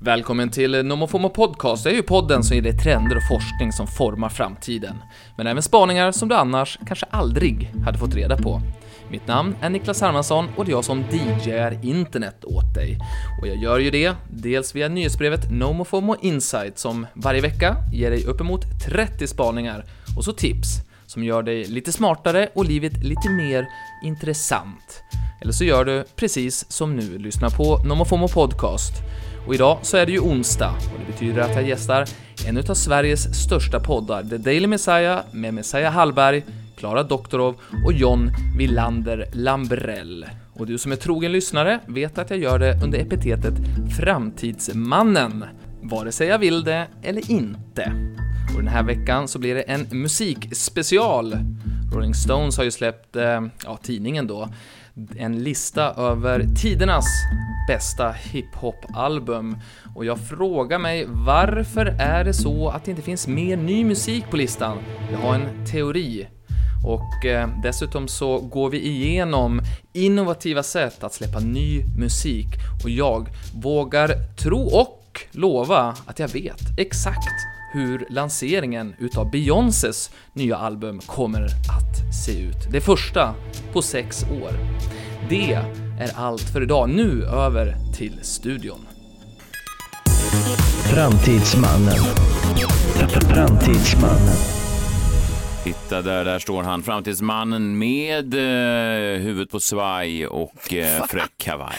Välkommen till NomoFomo Podcast. Det är ju podden som ger dig trender och forskning som formar framtiden. Men även spaningar som du annars kanske aldrig hade fått reda på. Mitt namn är Niklas Hermansson och det är jag som DJar internet åt dig. Och jag gör ju det dels via nyhetsbrevet NomoFomo Insight som varje vecka ger dig uppemot 30 spaningar och så tips som gör dig lite smartare och livet lite mer intressant. Eller så gör du precis som nu, lyssna på NomoFomo Podcast. Och idag så är det ju onsdag och det betyder att jag gästar en av Sveriges största poddar, The Daily Messiah med Messiah Hallberg, Klara Doktorov och John Villander Lambrell. Och du som är trogen lyssnare vet att jag gör det under epitetet Framtidsmannen, vare sig jag vill det eller inte. Och den här veckan så blir det en musikspecial. Rolling Stones har ju släppt, eh, ja, tidningen då, en lista över tidernas bästa hiphop-album. Och jag frågar mig, varför är det så att det inte finns mer ny musik på listan? Jag har en teori. Och eh, dessutom så går vi igenom innovativa sätt att släppa ny musik. Och jag vågar tro och lova att jag vet exakt hur lanseringen utav Beyoncés nya album kommer att se ut. Det första på sex år. Det är allt för idag. Nu över till studion. Framtidsmannen. Framtidsmannen. Titta där, där står han, framtidsmannen med eh, huvudet på svaj och eh, fräck kavaj.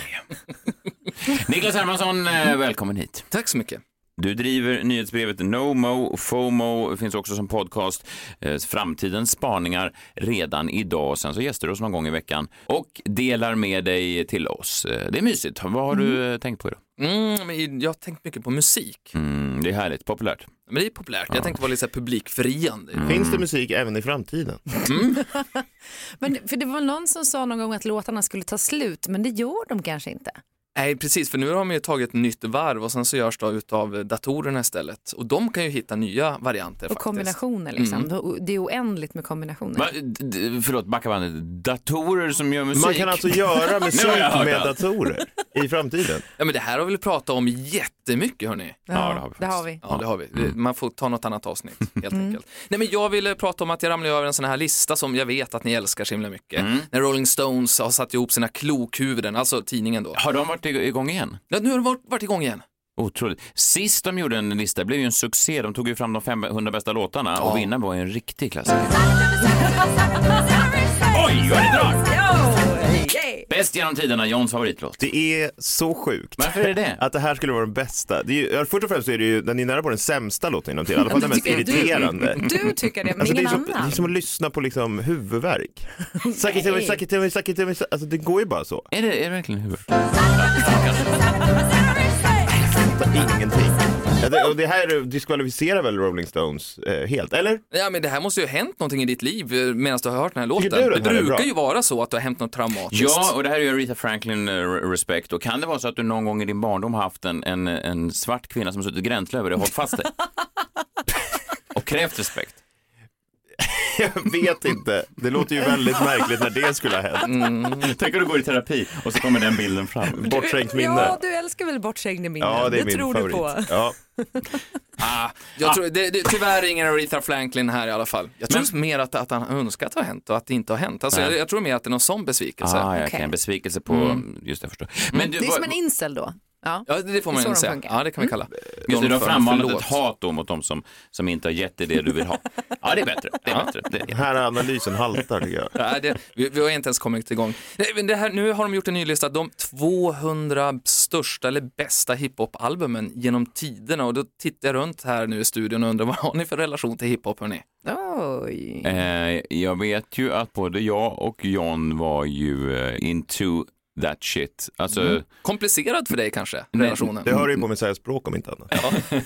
Niklas Hermansson, eh, välkommen hit. Tack så mycket. Du driver nyhetsbrevet NoMo, FOMO, finns också som podcast. Eh, framtidens spaningar redan idag. Sen så gästar du oss någon gång i veckan och delar med dig till oss. Eh, det är mysigt. Vad har du eh, tänkt på idag? Mm, jag har tänkt mycket på musik. Mm, det är härligt, populärt. Men det är populärt. Jag tänkte vara lite så här publikfriande. Finns det musik även i framtiden? Men för det var någon som sa någon gång att låtarna skulle ta slut, men det gör de kanske inte. Nej, precis, för nu har de ju tagit nytt varv och sen så görs det utav datorerna istället. Och de kan ju hitta nya varianter Och faktiskt. kombinationer liksom. Mm. Det är oändligt med kombinationer. Va, förlåt, backa bandet. Datorer som gör musik. Man kan alltså göra musik med datorer i framtiden. Ja, men det här har vi pratat om jättemycket hörni. Ja, det har vi det har vi. Ja, det har vi. Mm. Man får ta något annat avsnitt helt enkelt. Nej, men jag ville prata om att jag ramlade över en sån här lista som jag vet att ni älskar så himla mycket. Mm. När Rolling Stones har satt ihop sina klokhuvuden, alltså tidningen då. Har de varit igång igen? Ja, nu har de varit, varit igång igen. Otroligt. Sist de gjorde en lista blev ju en succé. De tog ju fram de 500 bästa låtarna Ja. och vinnaren var ju en riktig klassiker. Oj, vad det drar! Bäst genom tiderna, Johns favoritlåt. Det är så sjukt. Varför är det det? Att det här skulle vara den bästa. Det är ju, först och främst så är det ju, den är nära på den sämsta låten inom tiden, i alla fall den mest tycker du- irriterande. Du tycker det, men Alltså det, är ingen som, det är annan. som att lyssna på liksom huvudvärk. Sakitumi, sakitumi, sakitumi, alltså det går ju bara så. Är det, är det verkligen huvud? Ingenting. Ja, det, och det här diskvalificerar väl Rolling Stones eh, helt, eller? Ja, men det här måste ju ha hänt någonting i ditt liv eh, medan du har hört den här låten. du det brukar ju vara så att det har hänt något traumatiskt. Ja, och det här är ju Aretha Franklin eh, Respect. Och kan det vara så att du någon gång i din barndom haft en, en, en svart kvinna som har suttit gränslös över dig och hållit fast dig? och krävt respekt? Jag vet inte. Det låter ju väldigt märkligt när det skulle ha hänt. Tänk om du går i terapi och så kommer den bilden fram. Bortträngt minne. Ja, du älskar väl bortträngda minnen? Ja, det är min tror favorit. du på. Ja. Ah, jag tror, det, det, tyvärr ingen Aretha Franklin här i alla fall. Jag tror mer att, att han önskar att det har hänt och att det inte har hänt. Alltså, jag, jag tror mer att det är någon sån besvikelse. Ah, ja, okay. En besvikelse på, just det, jag förstår. Men du, Det är som en incel då. Ja. Ja, det får man ju säga. funkar. Mm. Ja, det kan vi kalla. Just det, du har frammanat ett hat då mot de som, som inte har gett dig det du vill ha. Ja, det är bättre. Det är bättre. Det Den är... här analysen haltar tycker jag. Nej, det, vi, vi har inte ens kommit igång. Nej, det här, nu har de gjort en ny lista, de 200 största eller bästa hiphop-albumen genom tiderna och då tittar jag runt här nu i studion och undrar vad har ni för relation till hiphop hörni? Oj. Eh, jag vet ju att både jag och John var ju eh, into that shit. Alltså, Komplicerad för dig kanske, Nej, relationen? Det hör ju på säga språk om inte annat.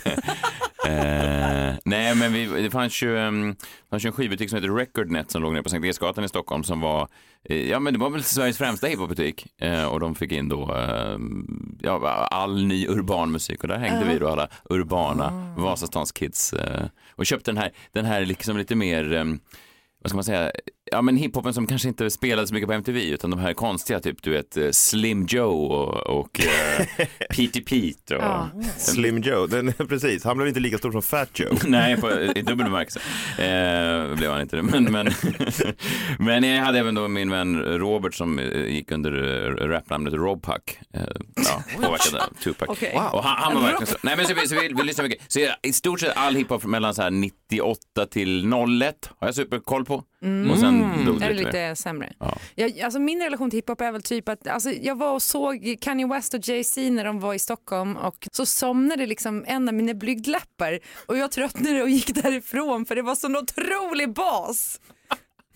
Eh, nej, men vi, det fanns ju, um, fanns ju en skivbutik som heter Recordnet som låg nere på Sankt Eriksgatan i Stockholm som var, eh, ja men det var väl Sveriges främsta hiphopbutik eh, och de fick in då eh, ja, all ny urban musik och där hängde vi då alla urbana Vasastans kids eh, och köpte den här, den här liksom lite mer, eh, vad ska man säga, ja men hiphopen som kanske inte spelades så mycket på MTV utan de här konstiga typ du vet eh, Slim Joe och, och Petey Pete och Ja. Slim Joe, den, precis. Han blev inte lika stor som Fat Joe. Nej, på, i dubbel bemärkelse eh, blev han inte det. Men, men, men jag hade även då min vän Robert som eh, gick under rapnamnet Rob Puck. Eh, ja, påverkad av Tupac. Okej. Och han, han var verkligen så. Nej, men så, vi- så vi, vi lyssnar mycket. Så i stort sett all hiphop mellan så här 98 till 01 har jag superkoll på. Och sen dog det Är det lite sämre? Ja. Jag, alltså min relation till hiphop är väl typ att alltså, jag var och såg Kanye West och Jay-Z när de var i Stockholm och så somnade liksom en av mina blygdläppar och jag tröttnade och gick därifrån för det var sån otrolig bas.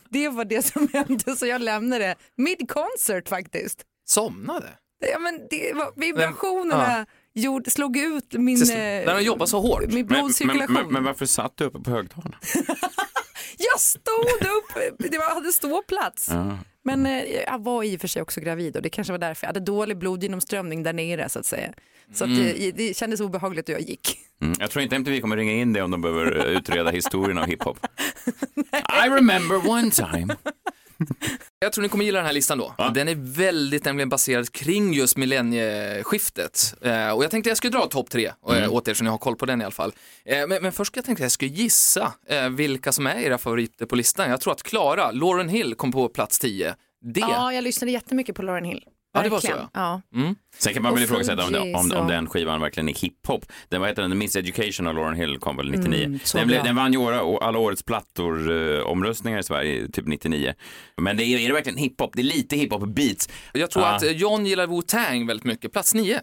Det var det som hände så jag lämnade mid-concert faktiskt. Somnade? Ja, men det var, vibrationerna gjorde, slog ut min, När de jobbar så hårt. min Men, men, blodcirkulation. men, men varför satt du uppe på högtalarna? Jag stod upp, det var, hade ståplats. Ja. Men eh, jag var i och för sig också gravid och det kanske var därför jag hade dålig blodgenomströmning där nere så att säga. Så att, eh, det kändes obehagligt och jag gick. Mm, jag tror inte MTV kommer ringa in dig om de behöver eh, utreda historien av hiphop. I remember one time. Jag tror ni kommer gilla den här listan då. Ja. Den är väldigt nämligen baserad kring just millennieskiftet. Eh, och jag tänkte jag skulle dra topp tre mm. åt er så ni har koll på den i alla fall. Eh, men, men först ska jag tänkte jag skulle gissa eh, vilka som är era favoriter på listan. Jag tror att Klara, Lauren Hill, kom på plats 10. Det. Ja, jag lyssnade jättemycket på Lauren Hill. Ja, det var så, ja. Mm. Sen kan man väl ifrågasätta om, det, om, om den skivan verkligen är hiphop. Den, vad heter den, The Miseducation av Lauren Hill kom väl 99. Mm, den, blev, den vann ju alla årets plattor eh, omröstningar i Sverige, typ 99. Men det är, är det verkligen hiphop? Det är lite hiphop beats. Jag tror Ja. att eh, John gillar Wu-Tang väldigt mycket. Plats 9.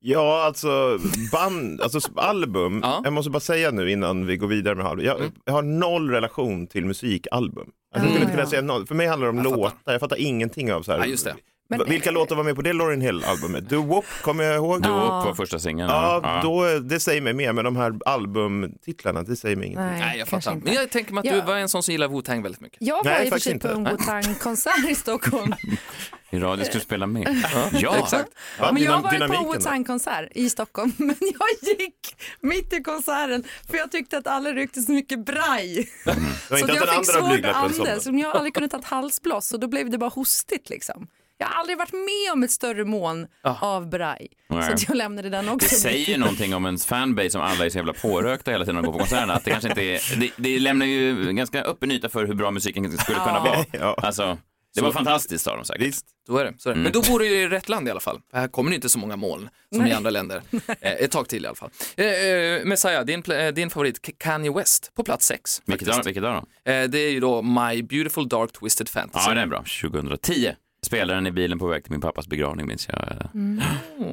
Ja, alltså band, alltså album. Ja. Jag måste bara säga nu innan vi går vidare med album. Jag, Mm. jag har noll relation till musikalbum. Jag skulle Ah, inte kunna säga noll. För mig handlar det om Jag fattar. låtar. Jag fattar ingenting av så här. Ja, just det. Men- Vilka låtar var med på det Lauryn Hill-albumet? Do Wop kommer jag ihåg. Du Ja. upp på första singeln. Ja, Då, det säger mig mer, men de här albumtitlarna, det säger mig ingenting. Nej, Nej, jag fattar. inte. Men jag tänker mig att Ja. du var en sån som gillar Wu-Tang väldigt mycket. Jag var Nej, i och för sig på en Wu-Tang-konsert i Stockholm. I radio ska du spela med. Ja, exakt. Va? men jag var på? Wu-Tang-konsert i Stockholm, men jag gick mitt i konserten för jag tyckte att alla ryckte så mycket braj. Var Så jag fick svårt andas, som jag aldrig kunde ta ett halsblås och då blev det bara hostigt liksom. Jag har aldrig varit med om ett större moln av braj. Nej. Så att jag lämnade den Det också. säger ju någonting om ens fanbase som alla är så jävla pårökta hela tiden när de går på konserterna. Att det kanske inte är, det, det lämnar ju ganska öppen yta för hur bra musiken skulle kunna vara. Ja. Alltså, det var fantastiskt sa de säkert. Visst. Så är det. Så är det. Men då bor du ju i rätt land i alla fall. Här kommer det inte så många moln som i andra länder. Eh, ett tag till i alla fall. Eh, eh, Messiah, din, eh, din favorit Kanye West på plats sex. Vilket år då? Eh, det är ju då My Beautiful Dark Twisted Fantasy. Ja, det är bra. 2010. Spelade den i bilen på väg till min pappas begravning minns jag.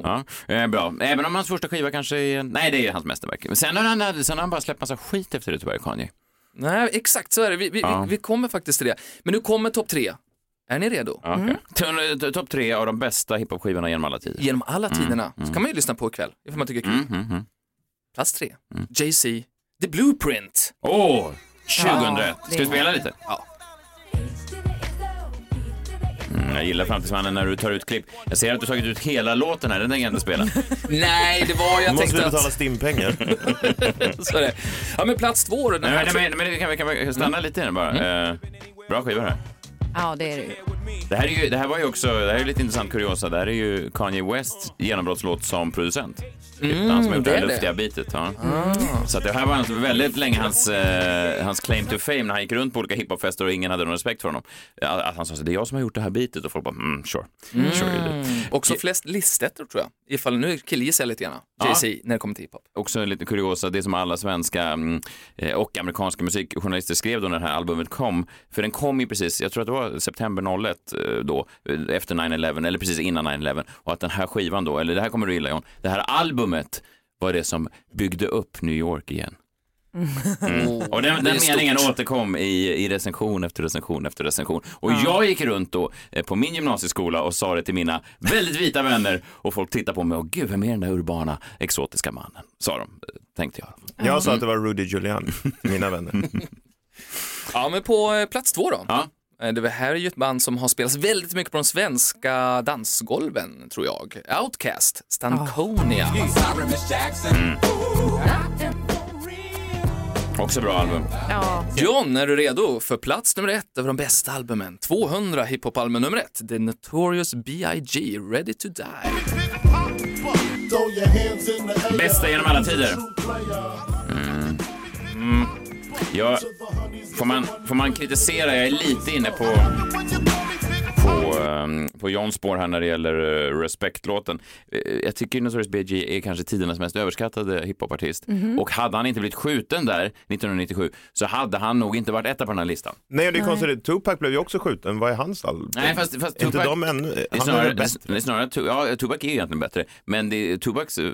Ja, eh, bra. Även om hans första skiva kanske är, nej det är hans mästerverk. Men sen har han, sen har han bara släppt massa skit efter det tyvärr, Kanye. Nej, exakt så är det. Vi, vi, Ja. vi, vi kommer faktiskt till det. Men nu kommer topp tre. Är ni redo? T- t- Topp tre av de bästa hiphop-skivorna genom alla tider. Genom alla tiderna. Så kan man ju lyssna på ikväll, ifall man tycker det är kul. Mm, mm, mm. Plats tre. Jay-Z, The Blueprint. Åh, 2001. Ja, Ska vi spela lite? Ja. Jag gillar Framtidsmannen när du tar ut klipp. Jag ser att du tagit ut hela låten här, den tänker jag inte spela. Nej, det var, jag måste du tänkte betala att... stimpengar. Så är det. Ja, men plats två då. Den Nej, men, men, men vi kan, vi kan vi stanna lite här bara. Eh, bra skiva det här. Ja, det är det ju. Det här, är ju, det här var ju också, det här är lite intressant kuriosa, det här är ju Kanye Wests genombrottslåt som producent. han som har gjort det det här är det. luftiga bitet. Ja. Så att det här var alltså väldigt länge hans, eh, hans claim to fame när han gick runt på olika hiphopfester och ingen hade någon respekt för honom. Att att han sa så det är jag som har gjort det här bitet och folk bara mm, sure. sure you did. Också flest listettor tror jag. Ifall nu killgissar jag lite grann. Ja. Jay-Z när det kommer till hiphop. Också lite kuriosa, det som alla svenska mm, eh, och amerikanska musikjournalister skrev då när det här albumet kom. För den kom ju precis, jag tror att det var september 01 eh, då, efter 9-11 eller precis innan 9-11. Och att den här skivan då, eller det här kommer du gilla John, det här albumet var det som byggde upp New York igen. Mm. Och den, Det den stort. meningen återkom i, i recension efter recension efter recension. Och jag gick runt då eh, på min gymnasieskola och sa det till mina väldigt vita vänner och folk tittade på mig och gud, vem är den där urbana exotiska mannen? Sa de, eh, tänkte jag. Jag sa att det var Rudy Giuliani, mina vänner. Ja, men på plats två då. Ja. Eh, Det här är ju ett band som har spelats väldigt mycket på de svenska dansgolven, tror jag. Outcast, Stankonia. Också bra album. Ja. John, är du redo för plats nummer ett över de bästa albumen? 200 hiphop-album nummer ett, The Notorious B.I.G. Ready to Die. Bästa genom alla tider. Mm. Mm. Ja, får, man, får man kritisera, jag är lite inne på på, på Johns spår här när det gäller uh, Respect-låten. Uh, jag tycker Notorious B.I.G. är kanske tidernas mest överskattade hiphopartist. Mhm. Och hade han inte blivit skjuten där 1997 så hade han nog inte varit etta på den här listan. Nej, det är konstigt. Tupac blev ju också skjuten. Vad är hans album? Nej, fast, fast Är inte Tupac- de ännu... Det är Han är snarare, väl bättre. är snarare ja, Tupac är egentligen bättre, men det, Tupac eh,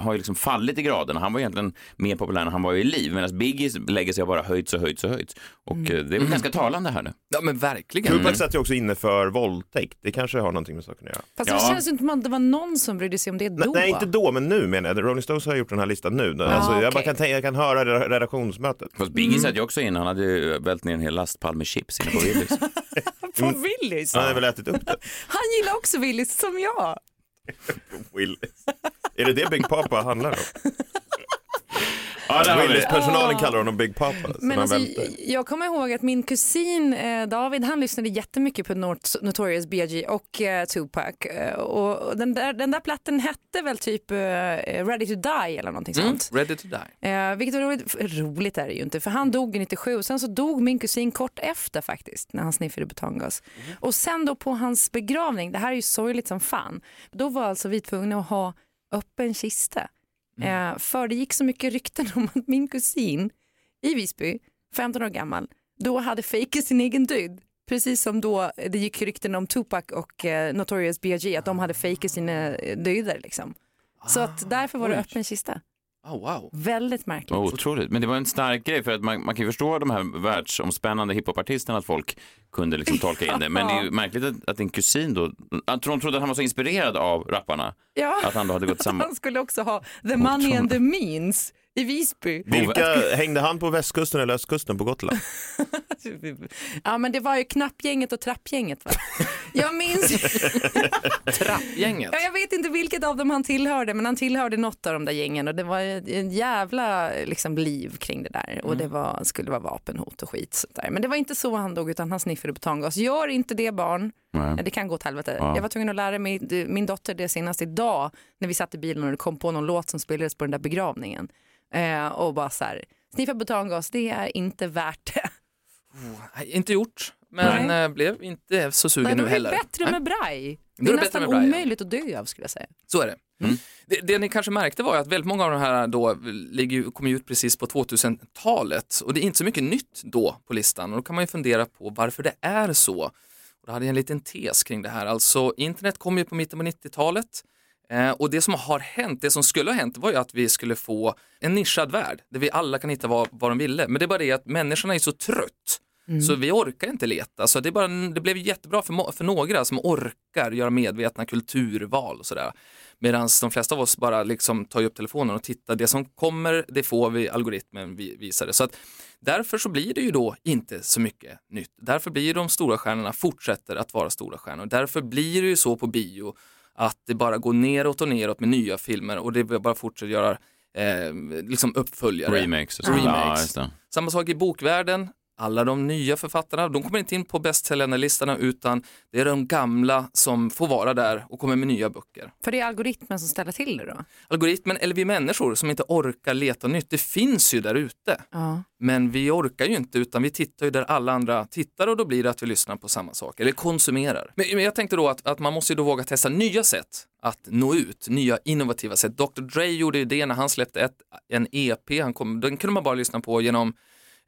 har ju liksom fallit i graden. Han var egentligen mer populär när han var i liv, medan Biggie lägger sig och bara höjts och höjts och höjts. Och Mm. eh, det är väl ganska talande här nu. Ja men verkligen. Tupac satt ju också inne för våldtäkt. Det kanske har någonting med saken att göra. Fast Ja. det känns inte som att det var någon som brydde sig om det då. Nej, inte då, men nu menar jag. Rolling Stones har gjort den här listan nu. Alltså, jag, bara kan, tänka- jag kan höra re- redaktionsmötet. Fast Biggie satt ju också in, han hade ju vält ner en hel lastpall med chips inne på Willys. På Willys. Han har väl ätit upp det. Han gillar också Willys som jag. Willis. Är det det Big Papa handlar om? Ja, där har vi Willys det. personalen kallar honom Big Papa. Men alltså, jag kommer ihåg att min kusin eh, David han lyssnade jättemycket på Not- Notorious B.I.G. och eh, Tupac. Eh, och den, där, den där platten hette väl typ eh, Ready to Die eller någonting Mm, sånt. ready to die. Eh, vilket var roligt, roligt är det ju inte för han dog i 97 och sen så dog min kusin kort efter faktiskt när han sniffade butangas. Och sen då på hans begravning, det här är ju sorgligt som fan, då var alltså vi tvungna att ha öppen kista. Eh, för det gick så mycket rykten om att min kusin i Visby, 15 år gammal, då hade fejkat sin egen död. Precis som då det gick rykten om Tupac och eh, Notorious B.I.G. att de hade fejkat sina eh, döder liksom. Så att därför var det öppen kista. Oh, wow. Väldigt märkligt. Otroligt. Men det var en stark grej för att man, man kan ju förstå de här världsomspännande hiphopartisterna att folk kunde liksom tolka in det. Men det är ju märkligt att, att din kusin då, att de trodde att han var så inspirerad av rapparna. Ja. Att han då hade gått samma... Han skulle också ha the money and the means i Visby. Vilka hängde han på västkusten eller östkusten på Gotland? Ja men det var ju knappgänget och trappgänget va? Jag minns, Trappgänget. ja, jag vet inte vilket av dem han tillhörde men han tillhörde något av de där gängen och det var en jävla liksom, liv kring det där och det var, skulle vara vapenhot och skit sånt där. Men det var inte så han dog utan han sniffade butangas. Gör inte det barn, Nej. det kan gå åt helvete. Ja. Jag var tvungen att lära mig, min dotter det senast idag när vi satt i bilen och det kom på någon låt som spelades på den där begravningen. Eh, och bara så här, sniffa butangas det är inte värt det. Nej, Inte gjort, men Nej. eh, blev inte så sugen Nej, nu är det heller. bättre med braj. Då Det är är det nästan bättre med braj, ja. omöjligt att dö av skulle jag säga. Så är det. Mm. det. Det ni kanske märkte var att väldigt många av de här då ligger, kom ut precis på 2000-talet och det är inte så mycket nytt då på listan och då kan man ju fundera på varför det är så. Och då hade jag en liten tes kring det här. Alltså internet kom ju på mitten på 90-talet eh, och det som har hänt, det som skulle ha hänt var ju att vi skulle få en nischad värld där vi alla kan hitta vad, vad de ville. Men det är bara det att människorna är så trött så vi orkar inte leta. Så det, är bara, det blev jättebra för, för några som orkar göra medvetna kulturval och sådär. Medan de flesta av oss bara liksom tar upp telefonen och tittar. Det som kommer, det får vi, algoritmen vi- visar det. Så att därför så blir det ju då inte så mycket nytt. Därför blir de stora stjärnorna fortsätter att vara stora stjärnor. Därför blir det ju så på bio att det bara går neråt och neråt med nya filmer och det bara fortsätter göra eh, liksom uppföljare. Remakes och så. Remakes. Ja, just det. Samma sak i bokvärlden. Alla de nya författarna, de kommer inte in på bästsellerlistorna utan det är de gamla som får vara där och kommer med nya böcker. För det är algoritmen som ställer till det då? Algoritmen, eller vi människor som inte orkar leta nytt, det finns ju där ute. Ja. Men vi orkar ju inte utan vi tittar ju där alla andra tittar och då blir det att vi lyssnar på samma sak, eller konsumerar. Men, men jag tänkte då att, att man måste ju då våga testa nya sätt att nå ut, nya innovativa sätt. Dr Dre gjorde ju det när han släppte ett, en EP, han kom, den kunde man bara lyssna på genom,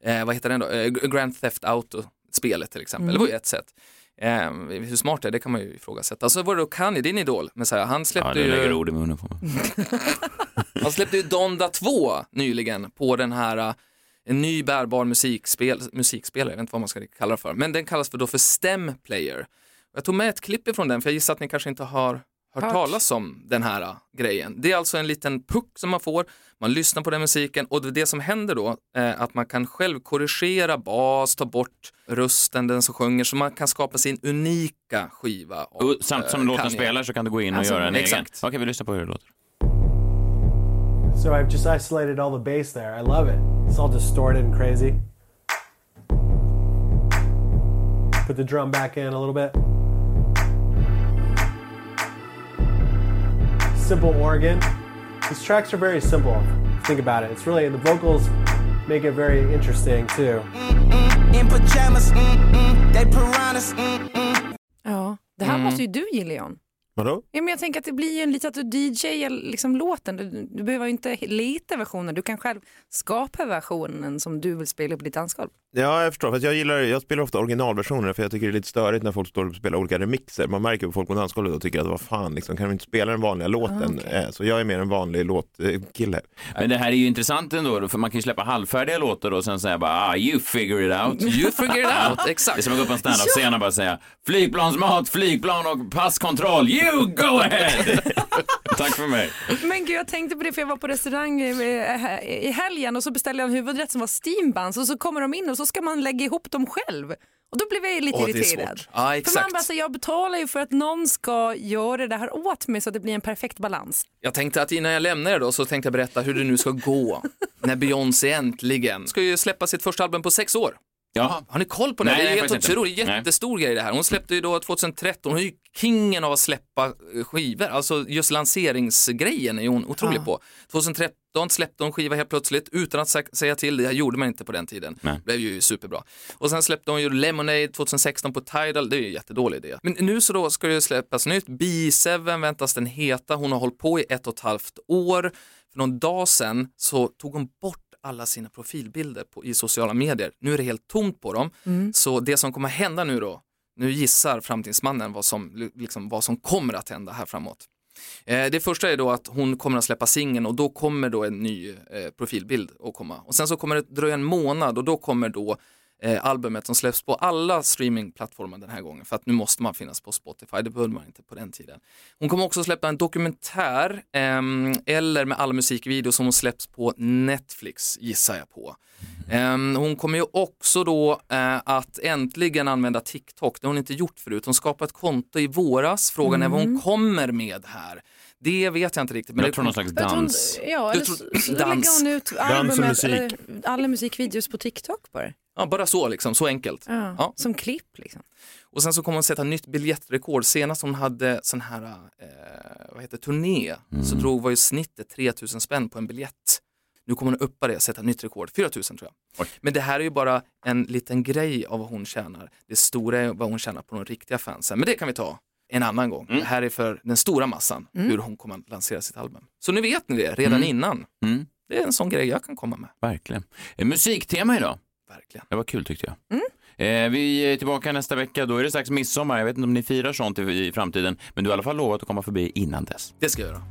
eh, vad heter den då, eh, Grand Theft Auto-spelet till exempel, det var ju ett sätt. Eh, hur smart det är, det kan man ju ifrågasätta. Så var det då Kanye, din idol, men så här, han Ja, släppte lägger ju... ord i munnen på mig. Han släppte ju Donda 2 nyligen på den här uh, en ny bärbar musikspel, musikspelare, jag vet inte vad man ska kalla det för, men den kallas för då för STEM Player. Jag tog med ett klipp ifrån den för jag gissar att ni kanske inte har hört Hört. talas om den här uh, grejen. Det är alltså en liten puck som man får, man lyssnar på den musiken och det, det som händer då är att man kan själv korrigera bas, ta bort rösten, den som sjunger, så man kan skapa sin unika skiva. av, Och Samt som eh, låten spelar så kan du gå in och Alltså, göra en exakt. egen. Okej, vi lyssnar på hur det låter. So I've just isolated all the bass there. I love it. It's all distorted and crazy. Put the drum back in a little bit. Simple organ. These tracks are very simple. Think about it. It's really the vocals make it very interesting too. in pajamas. Mm-mm, they piranhas. Mm-mm. Ja, det här mm. måste ju du gilla John. Vadå? Ja, men jag tänker att det blir ju en lite att du DJar liksom låten. Du, du behöver ju inte leta versioner, du kan själv skapa versionen som du vill spela på ditt dansgolv. Ja, jag förstår. För att jag, gillar, jag spelar ofta originalversioner för jag tycker det är lite störigt när folk står och spelar olika remixer. Man märker på folk på dansgolvet och tycker att vad fan, liksom, kan de inte spela den vanliga låten? Eh, Så jag är mer en vanlig låtkille. Men det här är ju intressant ändå, för man kan ju släppa halvfärdiga låtar och sen säga bara ah, you figure it out. You figure it out, Det är exakt. som att gå upp på en standup-scen och bara säga flygplansmat, flygplan och passkontroll. You go ahead! Tack för mig. Men gud, jag tänkte på det för jag var på restaurang eh, i helgen och så beställde jag en huvudrätt som var steambuns och så kommer de in och så ska man lägga ihop dem själv. Och då blev jag lite är irriterad. svårt. Ja, För man bara, så jag betalar ju för att någon ska göra det här åt mig så att det blir en perfekt balans. Jag tänkte att innan jag lämnar er då så tänkte jag berätta hur det nu ska gå när Beyoncé äntligen ska ju släppa sitt första album på sex år. Ja, Har ni koll på det? Nej, det är helt otroligt, jättestor grej det här. Hon släppte ju då 2013, hon är ju kingen av att släppa eh, skivor, alltså just lanseringsgrejen är hon otrolig på. 2013 släppte hon skiva helt plötsligt utan att sä- säga till, det gjorde man inte på den tiden. Nej. Det blev ju superbra. Och sen släppte hon ju Lemonade 2016 på Tidal, det är ju en jättedålig idé. Men nu så då ska det släppas nytt, B7 väntas den heta, hon har hållit på i ett och ett halvt år. För någon dag sedan så tog hon bort alla sina profilbilder på, i sociala medier. Nu är det helt tomt på dem. Så det som kommer hända nu då, nu gissar framtidsmannen vad som, liksom, vad som kommer att hända här framåt. Eh, det första är då att hon kommer att släppa singeln och då kommer då en ny eh, profilbild att komma. Och sen så kommer det dröja en månad och då kommer då eh, albumet som släpps på alla streamingplattformar den här gången för att nu måste man finnas på Spotify, det behövde man inte på den tiden. Hon kommer också släppa en dokumentär ehm, eller med alla musikvideos som hon släpps på Netflix gissar jag på. Ehm, hon kommer ju också då eh, att äntligen använda TikTok, det har hon inte gjort förut. Hon skapade ett konto i våras, frågan är vad hon kommer med här. Det vet jag inte riktigt. Men jag det tror någon slags tror- dans. Ja, eller tror- så, så dans. lägger hon ut och albumet, musik. eller alla musikvideos på TikTok bara. Ja, bara så liksom, så enkelt. Ja, Ja. Som klipp liksom. Och sen så kommer hon sätta nytt biljettrekord. Senast hon hade sån här, eh, vad heter turné, så drog var ju snittet 3000 spänn på en biljett. Nu kommer hon uppa det, sätta nytt rekord, 4000 tror jag. Oj. Men det här är ju bara en liten grej av vad hon tjänar. Det stora är vad hon tjänar på de riktiga fansen. Men det kan vi ta en annan gång. Det här är för den stora massan, hur hon kommer att lansera sitt album. Så nu vet ni det redan innan. Mm, Det är en sån grej jag kan komma med. verkligen. Eh, Musiktema idag. Verkligen. Det var kul tyckte jag. Eh, vi är tillbaka nästa vecka, då är det strax midsommar. Jag vet inte om ni firar sånt i, i framtiden, men du har i alla fall lovat att komma förbi innan dess. Det ska jag göra.